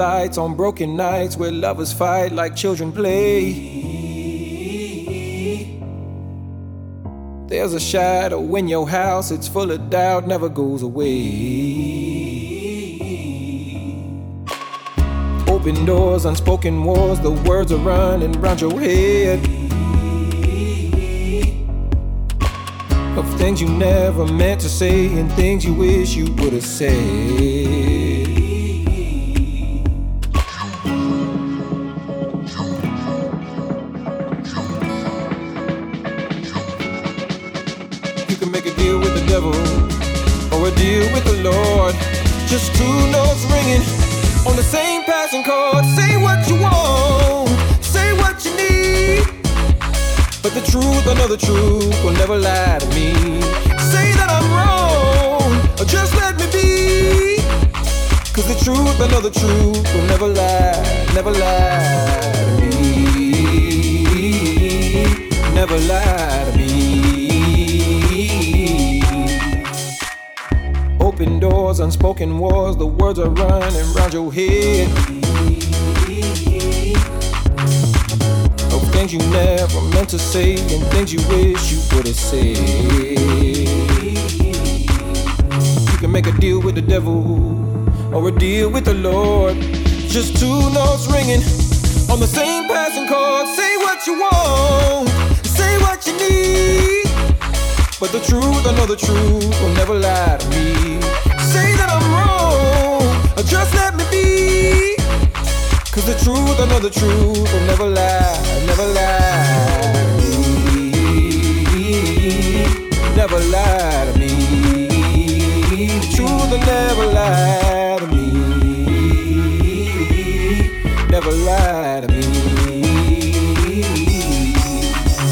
lights on broken nights where lovers fight like children play. There's a shadow in your house, it's full of doubt, never goes away. Open doors, unspoken wars, the words are running round your head. Of things you never meant to say and things you wish you would have said. To say and things you wish you would have said. You can make a deal with the devil or a deal with the Lord. Just two notes ringing on the same passing chord. Say what you want, say what you need. But the truth, I know the truth will never lie to me. Say that I'm wrong, or just let me be. Cause the truth, I know the truth will never lie, never lie Never lie to me. The truth will never lie to me. Never lie to me.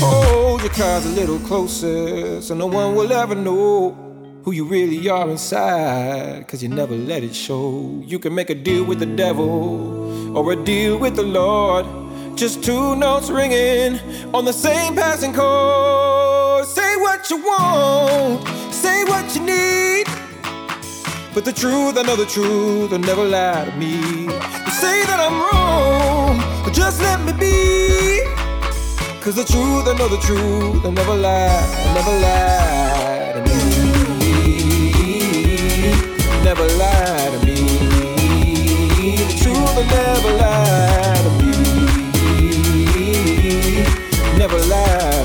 Hold your cards a little closer so no one will ever know who you really are inside. Cause you never let it show. You can make a deal with the devil or a deal with the Lord. Just two notes ringing on the same passing chord say what you want, say what you need. But the truth, I know the truth, will never lie to me. You say that I'm wrong, but just let me be. Cause the truth, I know the truth, I never lie, never lie to me. Never lie to me. The truth, I never lie to me. Never lie.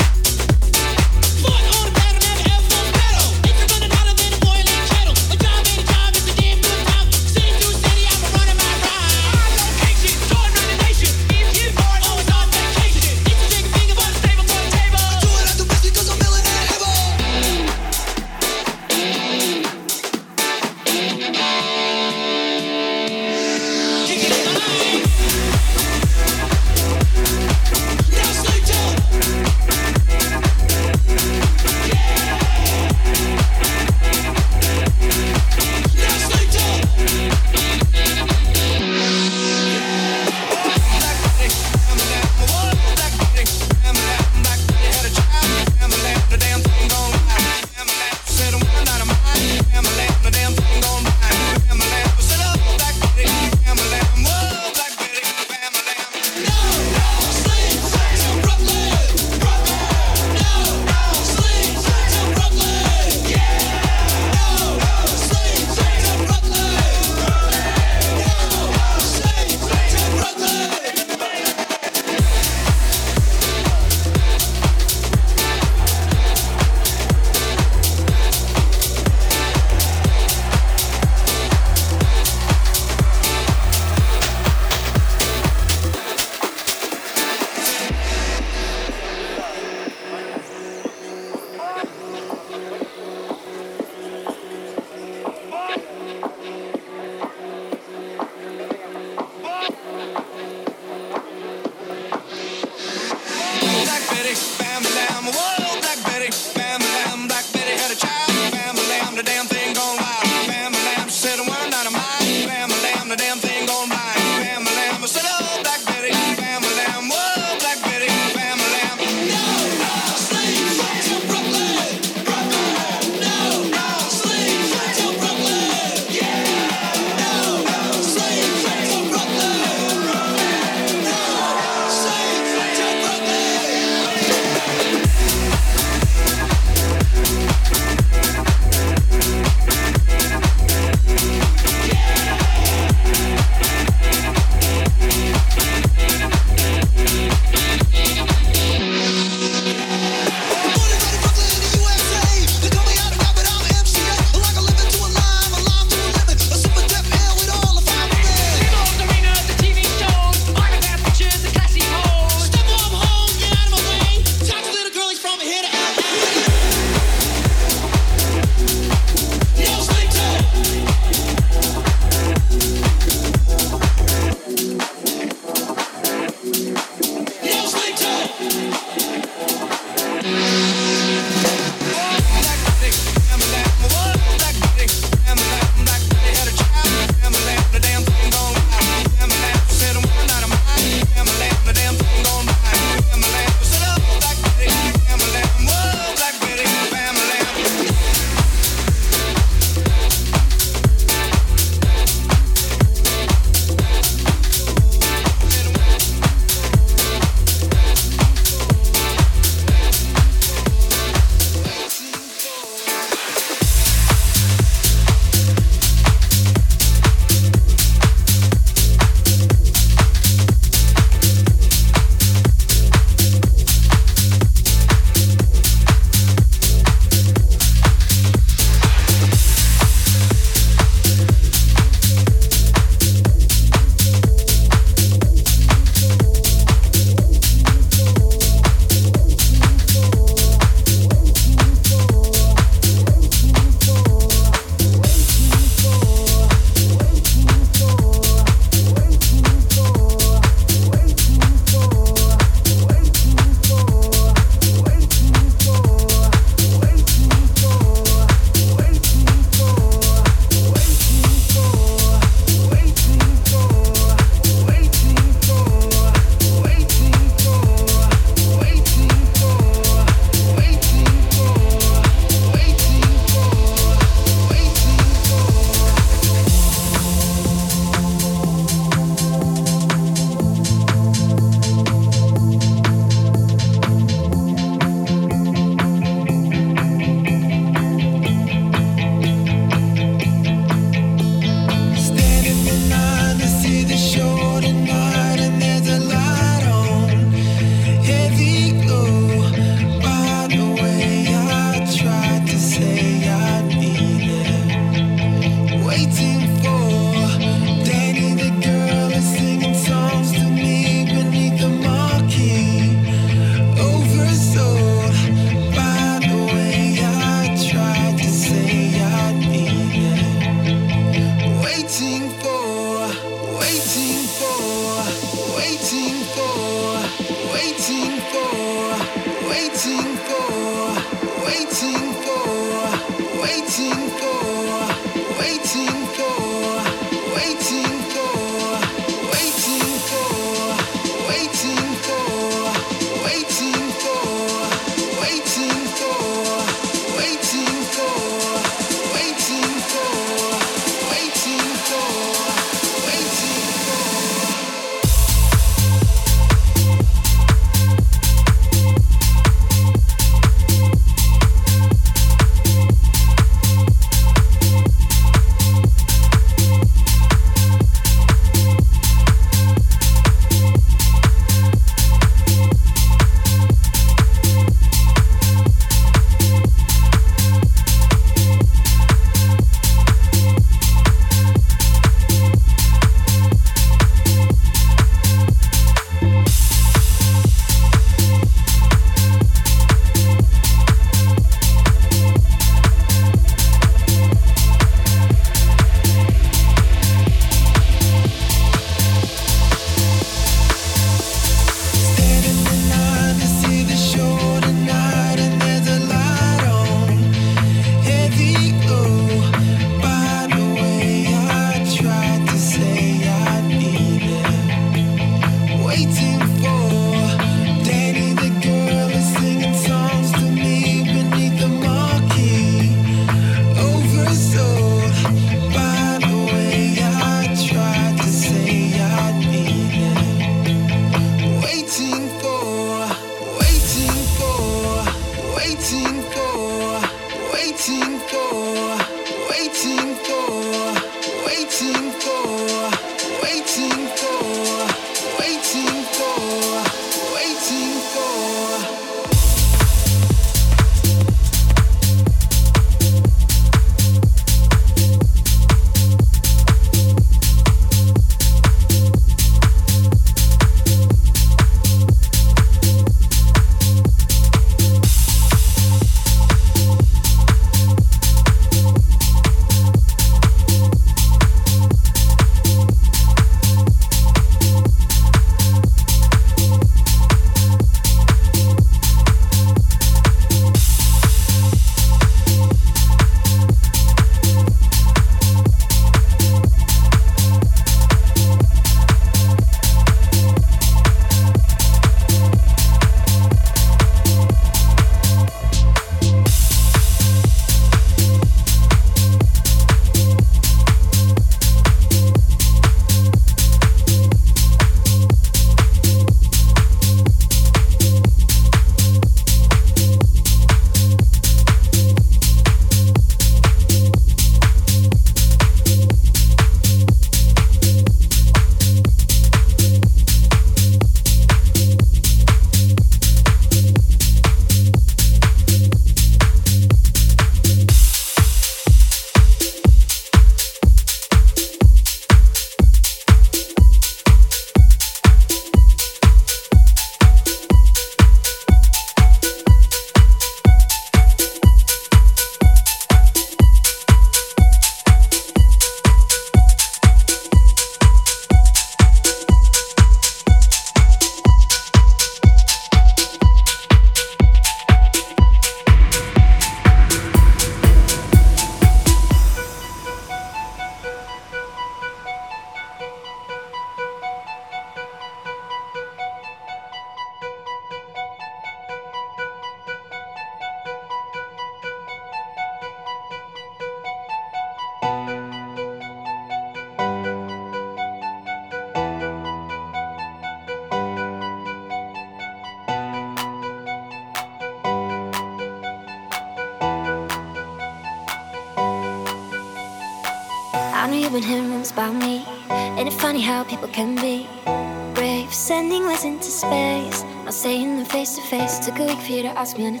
Ask me on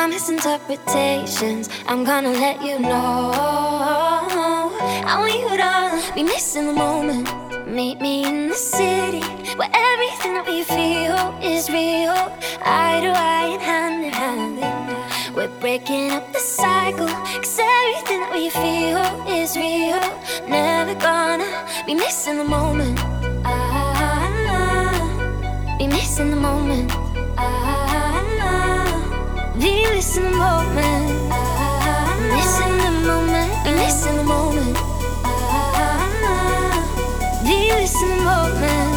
our misinterpretations? I'm gonna let you know. I want you to be missing the moment. Meet me in the city where everything that we feel is real. Eye to eye and hand in hand. We're breaking up the cycle. Cause everything that we feel is real. Never gonna be missing the moment. Ah, be missing the moment. Ah, be missing the moment. Ah, missing the moment. Be missing the moment. Be missing the moment.